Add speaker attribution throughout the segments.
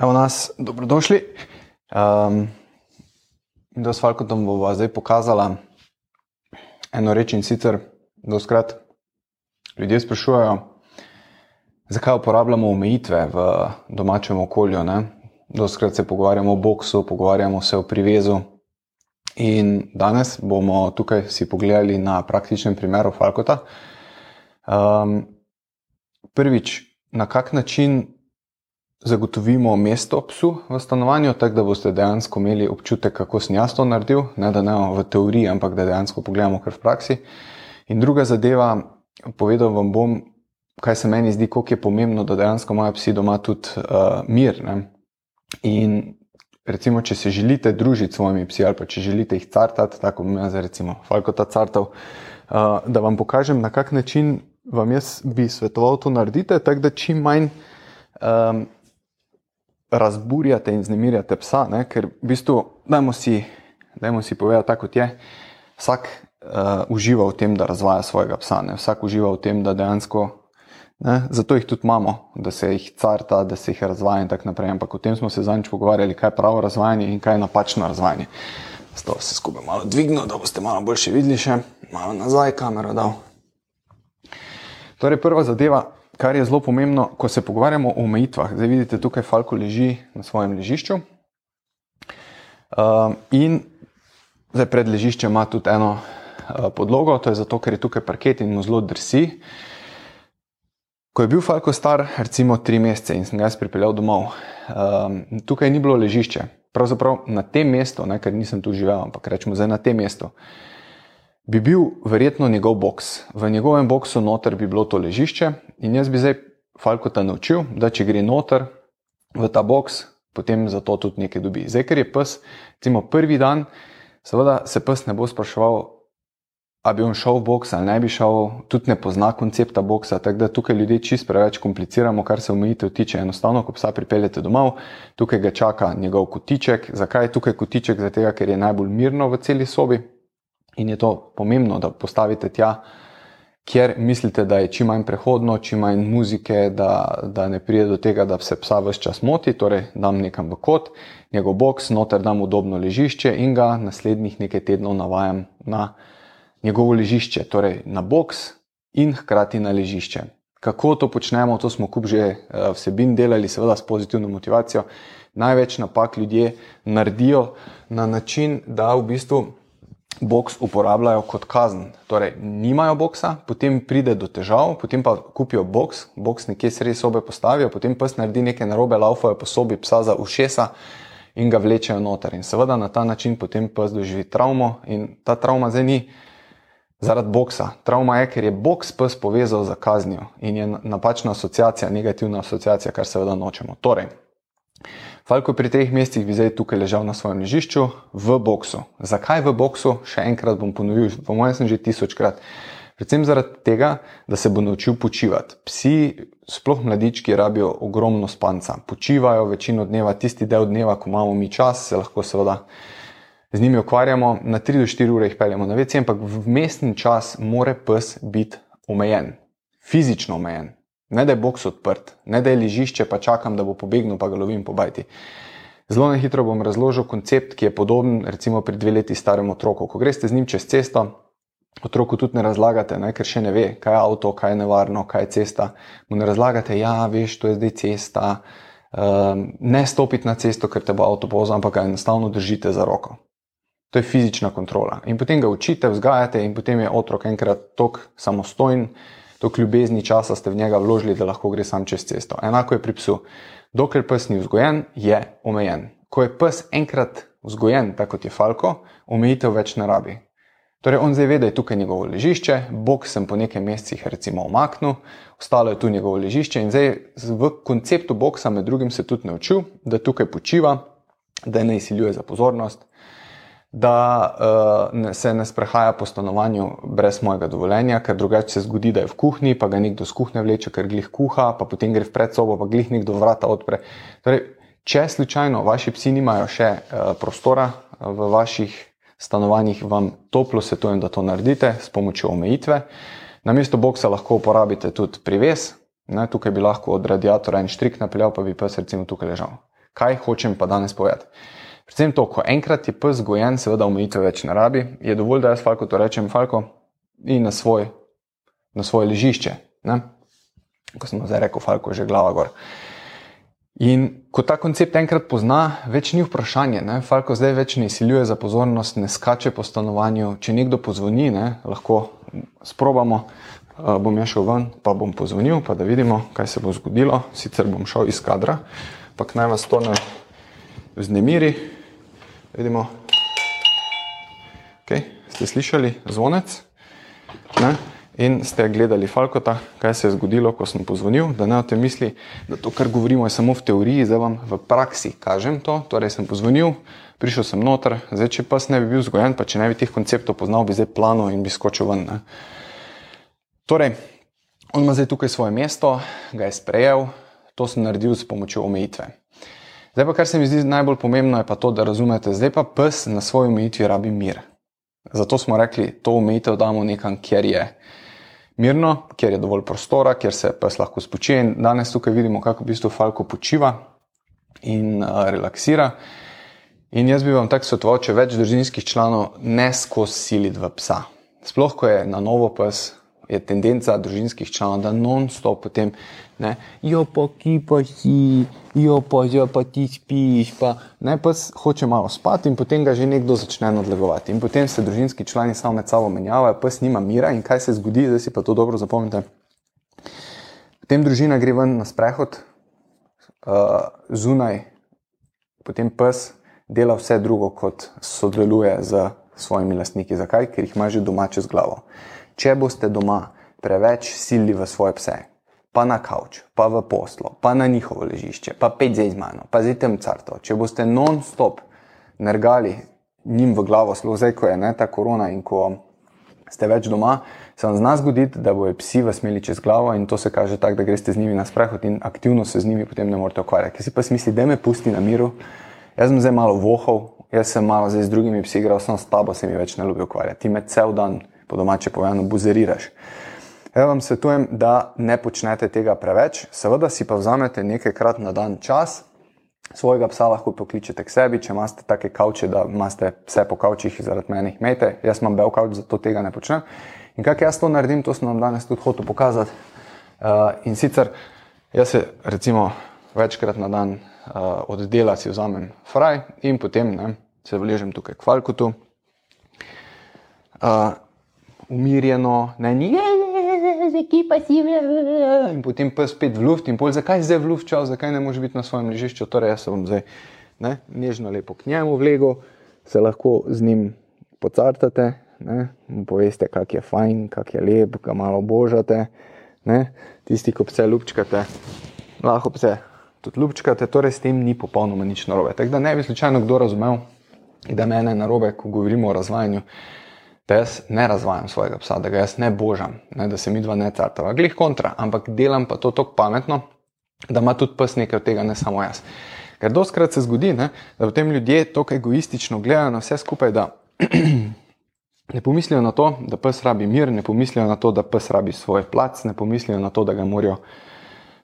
Speaker 1: Evo nas, dobrodošli. Um, do s Falkotom bova zdaj pokazala eno reč in sicer, da skrat ljudje sprašujejo, zakaj uporabljamo omejitve v domačem okolju. Do skrat se pogovarjamo o boksu, pogovarjamo se o privezu. In danes bomo tukaj si pogledali na praktičnem primeru Falkota. Um, prvič, na kak način zagotovimo mesto psu v stanovanju, tako da boste dejansko imeli občutek, kako sem jaz to naredil, ne da ne v teoriji, ampak da dejansko pogledamo kar v praksi. In druga zadeva, povedal vam bom, kaj se meni zdi, koliko je pomembno, da dejansko imajo psi doma tudi uh, mir. Ne? In recimo, če se želite družiti s svojimi psi ali pa če želite jih cartati, tako bom jaz recimo Falkota cartal, uh, da vam pokažem, na kak način vam jaz bi svetoval to naredite, tako da čim manj um, razburjate in znemirjate psa, ne? ker v bistvu, dajmo si, dajmo si povedati tako, kot je. Vsak uh, uživa v tem, da razvaja svojega psa, ne? vsak uživa v tem, da dejansko, ne? zato jih tudi imamo, da se jih carta, da se jih razvaja in tako naprej. Ampak o tem smo se zadnjič pogovarjali, kaj je pravo razvajanje in kaj je napačno razvajanje. Zato se skupaj malo dvignil, da boste malo boljše videli, še malo nazaj kamero dal. Torej, prva zadeva, kar je zelo pomembno, ko se pogovarjamo o omejitvah. Zdaj vidite, tukaj Falko leži na svojem ležišču. Uh, in zdaj pred ležiščem ima tudi eno uh, podlogo, to je zato, ker je tukaj parket in mu zelo drsi. Ko je bil Falko star, recimo tri mesece in sem ga jaz pripeljal domov, um, tukaj ni bilo ležišče. Pravzaprav na tem mestu, ne, ker nisem tu živel, ampak rečemo zdaj na tem mestu, bi bil verjetno njegov boks. V njegovem boksu noter bi bilo to ležišče in jaz bi zdaj Falkota naučil, da če gre noter v ta boks, potem za to tudi nekaj dobi. Zdaj, ker je pes, recimo prvi dan, seveda se pes ne bo spraševal, a bi on šel v boks ali ne bi šel, tudi ne pozna koncepta boksa, tako da tukaj ljudje čist preveč kompliciramo, kar se omejitev tiče. Enostavno, ko psa pripeljete domov, tukaj ga čaka njegov kotiček. Zakaj je tukaj kotiček? Zato, ker je najbolj mirno v celi sobi, in je to pomembno, da postavite tja, kjer mislite, da je čim manj prehodno, čim manj muzike, da, da ne pride do tega, da se psa vse čas moti. Torej, dam nekam v kot, njegov box, noter dam udobno ležišče in ga naslednjih nekaj tednov navajam na njegovo ležišče, torej na box in hkrati na ležišče. Kako to počnemo, to smo kup že eh, vsebin delali, seveda s pozitivno motivacijo. Največ napak ljudje naredijo na način, da v bistvu boks uporabljajo kot kazen. Torej, nimajo boksa, potem pride do težav, potem pa kupijo boks, boks nekje sredi sobe postavijo, potem pes naredi nekaj narobe, laufajo po sobi psa za ušesa in ga vlečejo noter. In seveda na ta način potem pes doživi travmo in ta travma zdaj ni zaradi boksa. Travma je, ker je boks pes povezal za kaznijo in je napačna asociacija, negativna asociacija, kar seveda nočemo. Torej, Falko pri treh mesecih bi zdaj tukaj ležal na svojem ležišču v boksu. Zakaj v boksu? Še enkrat bom ponovil, po mojem sem že tisočkrat. Predvsem zaradi tega, da se bo naučil počivati. Psi, sploh mladički, rabijo ogromno spanca. Počivajo večino dneva, tisti del dneva, ko imamo mi čas, se lahko seveda z njimi ukvarjamo, na 3 do 4 ure jih peljemo na vece, ampak v mestni čas mora pes biti omejen, fizično omejen. Ne da je boks odprt, ne da je ležišče, pa čakam, da bo pobegnil, pa ga lovim po bajti. Zelo na hitro bom razložil koncept, ki je podoben recimo pri dve leti starem otroku. Ko greste z njim čez cesto, otroku tudi ne razlagate, ne, ker še ne ve, kaj je avto, kaj je nevarno, kaj je cesta. Mu ne razlagate, ja, veš, to je zdaj cesta. Um, ne stopiti na cesto, ker te bo avto povozil, ampak ga enostavno držite za roko. To je fizična kontrola. In potem ga učite, vzgajate, in potem je otrok enkrat tok samostojen toliko ljubezni časa ste v njega vložili, da lahko gre sam čez cesto. Enako je pri psu. Dokler pes ni vzgojen, je omejen. Ko je pes enkrat vzgojen, tako kot je falko, omejitev več ne rabi. Torej, on zdaj ve, da je tukaj njegovo ležišče, bog sem po nekaj mesecih recimo omaknil, ostalo je tu njegovo ležišče in zdaj v konceptu boksa med drugim se tudi naučil, da tukaj počiva, da ne izsiljuje za pozornost, da uh, se ne sprehaja po stanovanju brez mojega dovoljenja, ker drugače se zgodi, da je v kuhinji, pa ga nekdo z kuhne vleče, ker glih kuha, pa potem gre v predsobo, pa glih nekdo vrata odpre. Torej, če slučajno vaši psi nimajo še uh, prostora v vaših stanovanjih, vam toplo svetujem, da to naredite s pomočjo omejitve. Na mesto boksa lahko uporabite tudi prives. Ne, tukaj bi lahko od radiatora en štrik napeljal, pa bi pes recimo tukaj ležal. Kaj hočem pa danes povedati? Predvsem to, ko enkrat je pes gojen, seveda omejitve več ne rabi, je dovolj, da jaz falko to rečem, falko in na, svoj, na svoje ležišče. Ne? Ko sem zdaj rekel, falko že glava gor. In ko ta koncept enkrat pozna, več ni vprašanje. Ne? Falko zdaj več ne izsiljuje za pozornost, ne skače po stanovanju. Če nekdo pozvoni, ne, lahko sprobamo, uh, bom ja šel ven, pa bom pozvonil, pa da vidimo, kaj se bo zgodilo. Sicer bom šel iz kadra, pa naj vas to ne vznemiri. Vidimo, okay. ste slišali zvonec ne? in ste gledali Falkota, kaj se je zgodilo, ko sem pozvonil. Da ne o tem misli, da to, kar govorimo, je samo v teoriji, zdaj vam v praksi kažem to. Torej, sem pozvonil, prišel sem noter, zdaj, če pas ne bi bil zgojen, pa če ne bi teh konceptov poznal, bi zdaj plano in bi skočil ven. Ne? Torej, on ima zdaj tukaj svoje mesto, ga je sprejel, to sem naredil s pomočjo omejitve. Zdaj pa, kar se mi zdi najbolj pomembno, je pa to, da razumete, zdaj pa pes na svoji omejitvi rabi mir. Zato smo rekli, to omejitev damo nekam, kjer je mirno, kjer je dovolj prostora, kjer se pes lahko spočije. In danes tukaj vidimo, kako v bistvu Falko počiva in uh, relaksira. In jaz bi vam tako svetoval, če več družinskih članov ne skozi siliti v psa. Sploh, ko je na novo pes, je tendenca družinskih članov, da non-stop potem, ne, jo pa ki pa si, jo pa že pa ti spiš, pa ne, pa hoče malo spati in potem ga že nekdo začne nadlegovati. In potem se družinski člani samo med sabo menjavajo, pes nima mira in kaj se zgodi, da si pa to dobro zapomnite. Potem družina gre ven na sprehod, uh, zunaj, potem pes dela vse drugo, kot sodeluje z svojimi lastniki. Zakaj? Ker jih ima že doma čez glavo če boste doma preveč sili v svoje pse, pa na kavč, pa v poslo, pa na njihovo ležišče, pa pet zdaj z mano, pa zdaj tem carto, če boste non-stop nergali njim v glavo, zelo zdaj, ko je ne, ta korona in ko ste več doma, se vam zna zgoditi, da bojo psi vas imeli čez glavo in to se kaže tako, da greste z njimi na sprehod in aktivno se z njimi potem ne morete ukvarjati. Ker si pa smisli, da me pusti na miru, jaz sem zdaj malo vohal, jaz sem malo zdaj z drugimi psi igral, sem s tabo se mi več ne ljubi ukvarjati. Ti me cel dan po domače povedano, buzeriraš. Jaz vam svetujem, da ne počnete tega preveč, seveda si pa vzamete nekajkrat na dan čas, svojega psa lahko pokličete k sebi, če imate take kavče, da imate vse po kavčih zaradi meni, imejte, jaz imam bel kavč, zato tega ne počnem. In kako jaz to naredim, to sem vam danes tudi hotel pokazati. Uh, in sicer jaz se recimo večkrat na dan uh, od dela si vzamem fraj in potem ne, se vležem tukaj k falkutu. Uh, umirjeno, ne ni, ki pa si vse. In potem pa spet v luft in pol, zakaj zdaj v luft čas, zakaj ne moreš biti na svojem ležišču. Torej, jaz sem zdaj ne, nežno lepo k njemu vlego, se lahko z njim pocartate, ne, poveste, kak je fajn, kak je lep, ga malo božate. Ne, tisti, ki pse ljubčkate, lahko pse tudi ljubčkate, torej s tem ni popolnoma nič narobe. Tako da ne bi slučajno kdo razumel, da me je narobe, ko govorimo o razvajanju da jaz ne razvajam svojega psa, da ga jaz ne božam, ne, da se mi dva ne cartava. Glej kontra, ampak delam pa to tako pametno, da ima tudi pes nekaj od tega, ne samo jaz. Ker doskrat se zgodi, ne, da potem ljudje tako egoistično gledajo na vse skupaj, da ne pomislijo na to, da pes rabi mir, ne pomislijo na to, da pes rabi svoj plac, ne pomislijo na to, da ga morajo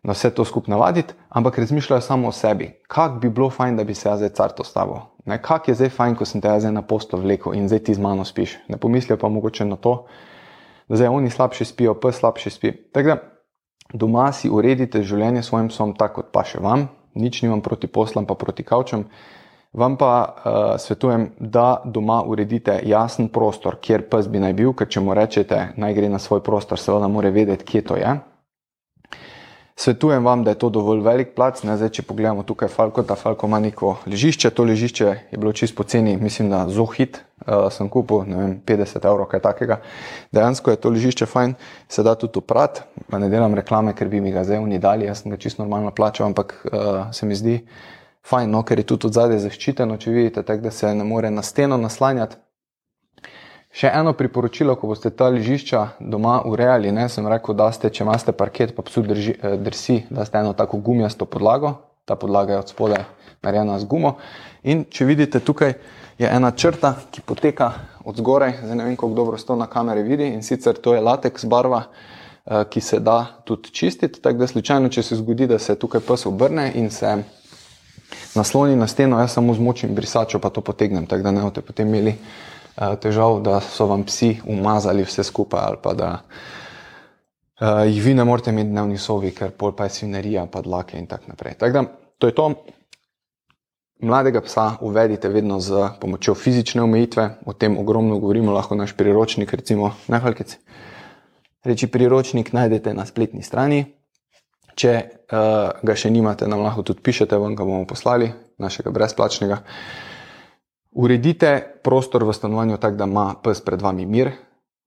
Speaker 1: na vse to skupaj navaditi, ampak razmišljajo samo o sebi. Kak bi bilo fajn, da bi se jaz zdaj carto stavil? Kak je zdaj fajn, ko sem te jaz na poslo vlekel in zdaj ti z mano spiš? Ne pomislijo pa mogoče na to, da zdaj oni slabše spijo, pa slabše spi. Tako da doma si uredite življenje svojim psom tako, kot pa še vam, nič nimam proti poslom, pa proti kavčem. Vam pa uh, svetujem, da doma uredite jasen prostor, kjer pes bi naj bil, ker če mu rečete, naj gre na svoj prostor, seveda mora vedeti, kje to je. Svetujem vam, da je to dovolj velik plac. Ne, zdaj, če pogledamo tukaj Falko, ta Falko ima neko ležišče. To ležišče je bilo čisto poceni, mislim, da Zohit uh, sem kupil, vem, 50 evrov, kaj takega. Dejansko je to ležišče fajn, se da tudi uprat. Ne delam reklame, ker bi mi ga zdaj oni dali, jaz sem ga čisto normalno plačal, ampak uh, se mi zdi fajn, no, ker je tudi od zadaj zaščiteno, če vidite, tako da se ne more na steno naslanjati. Še eno priporočilo, ko boste ta ležišča doma urejali, ne, sem rekel, da ste, če imate parket, pa psu drži, eh, drsi, da ste eno tako gumijasto podlago, ta podlaga je od spodaj narejena z gumo. In če vidite, tukaj je ena črta, ki poteka od zgoraj, zdaj ne vem, kako dobro to na kameri vidi, in sicer to je lateks barva, eh, ki se da tudi čistiti. Tako da slučajno, če se zgodi, da se tukaj pes obrne in se nasloni na steno, jaz samo zmočim brisačo, pa to potegnem, tako da ne boste potem imeli težav, da so vam psi umazali vse skupaj ali pa da uh, jih vi ne morete imeti dnevni sovi, ker pol pa je svinerija, pa dlake in tako naprej. Tako da to je to. Mladega psa uvedite vedno z pomočjo fizične omejitve, o tem ogromno govorimo, lahko naš priročnik, recimo, nehalkeci. Reči priročnik najdete na spletni strani. Če uh, ga še nimate, nam lahko tudi pišete, vam ga bomo poslali, našega brezplačnega. Uredite prostor v stanovanju tako, da ima pes pred vami mir,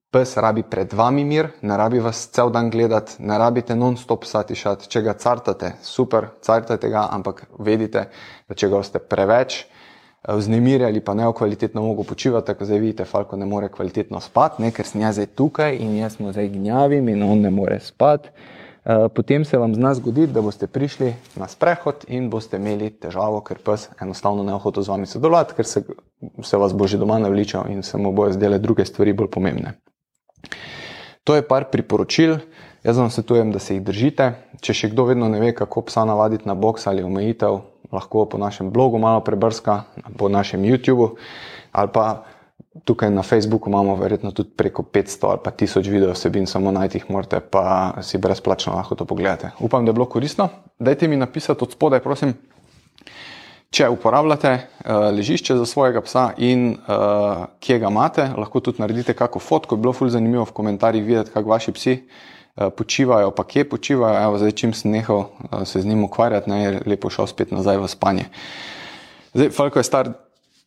Speaker 1: Pes rabi pred vami mir, ne rabi vas cel dan gledati, ne rabite non-stop satišati. Če ga cartate, super, cartate ga, ampak vedite, da če ga ste preveč eh, vznemirjali, pa ne v kvalitetno mogo počivati, tako zdaj vidite, Falko ne more kvalitetno spati, ne, ker sem jaz zdaj tukaj in jaz smo zdaj gnjavim in on ne more spati. Eh, potem se vam zna zgoditi, da boste prišli na sprehod in boste imeli težavo, ker pes enostavno ne hoče z vami sodelovati, ker se, se vas bo že doma navličal in se mu bojo zdele druge stvari bolj pomembne. To je par priporočil, jaz vam svetujem, da se jih držite. Če še kdo vedno ne ve, kako psa navaditi na box ali omejitev, lahko po našem blogu malo prebrska, po našem YouTubu ali pa tukaj na Facebooku imamo verjetno tudi preko 500 ali pa 1000 video vsebin, samo najti jih morate, pa si brezplačno lahko to pogledate. Upam, da je bilo koristno. Dajte mi napisati od spodaj, prosim, Če uporabljate uh, ležišče za svojega psa in uh, kje ga imate, lahko tudi naredite kakšno fotko. Bilo je zelo zanimivo v komentarjih videti, kako vaši psi uh, počivajo, pa kje počivajo. Evo, zdaj, čim sem nehal uh, se z njim ukvarjati, ne, je lepo šel spet nazaj v spanje. Zdaj, Falko je star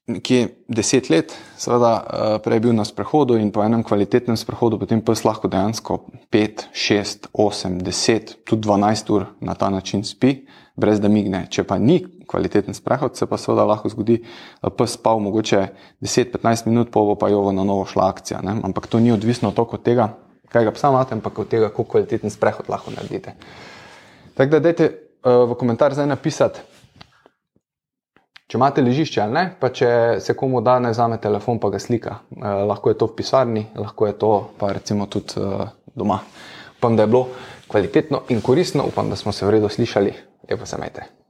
Speaker 1: nekje deset let, seveda uh, prej bil na sprehodu in po enem kvalitetnem sprehodu, potem pes lahko dejansko pet, šest, osem, deset, tudi dvanajst ur na ta način spi brez da migne. Če pa ni kvaliteten sprehod, se pa seveda lahko zgodi, da pes spal mogoče 10-15 minut, pa bo pa jo na novo šla akcija. Ne? Ampak to ni odvisno toliko od tega, kaj ga psa imate, ampak od tega, kako kvaliteten sprehod lahko naredite. Tako da dajte uh, v komentar zdaj napisati, če imate ležišče ali ne, pa če se komu da ne vzame telefon, pa ga slika. Uh, lahko je to v pisarni, lahko je to pa recimo tudi uh, doma. Upam, da je bilo kvalitetno in koristno, upam, da smo se v redu slišali. Lepo se imejte.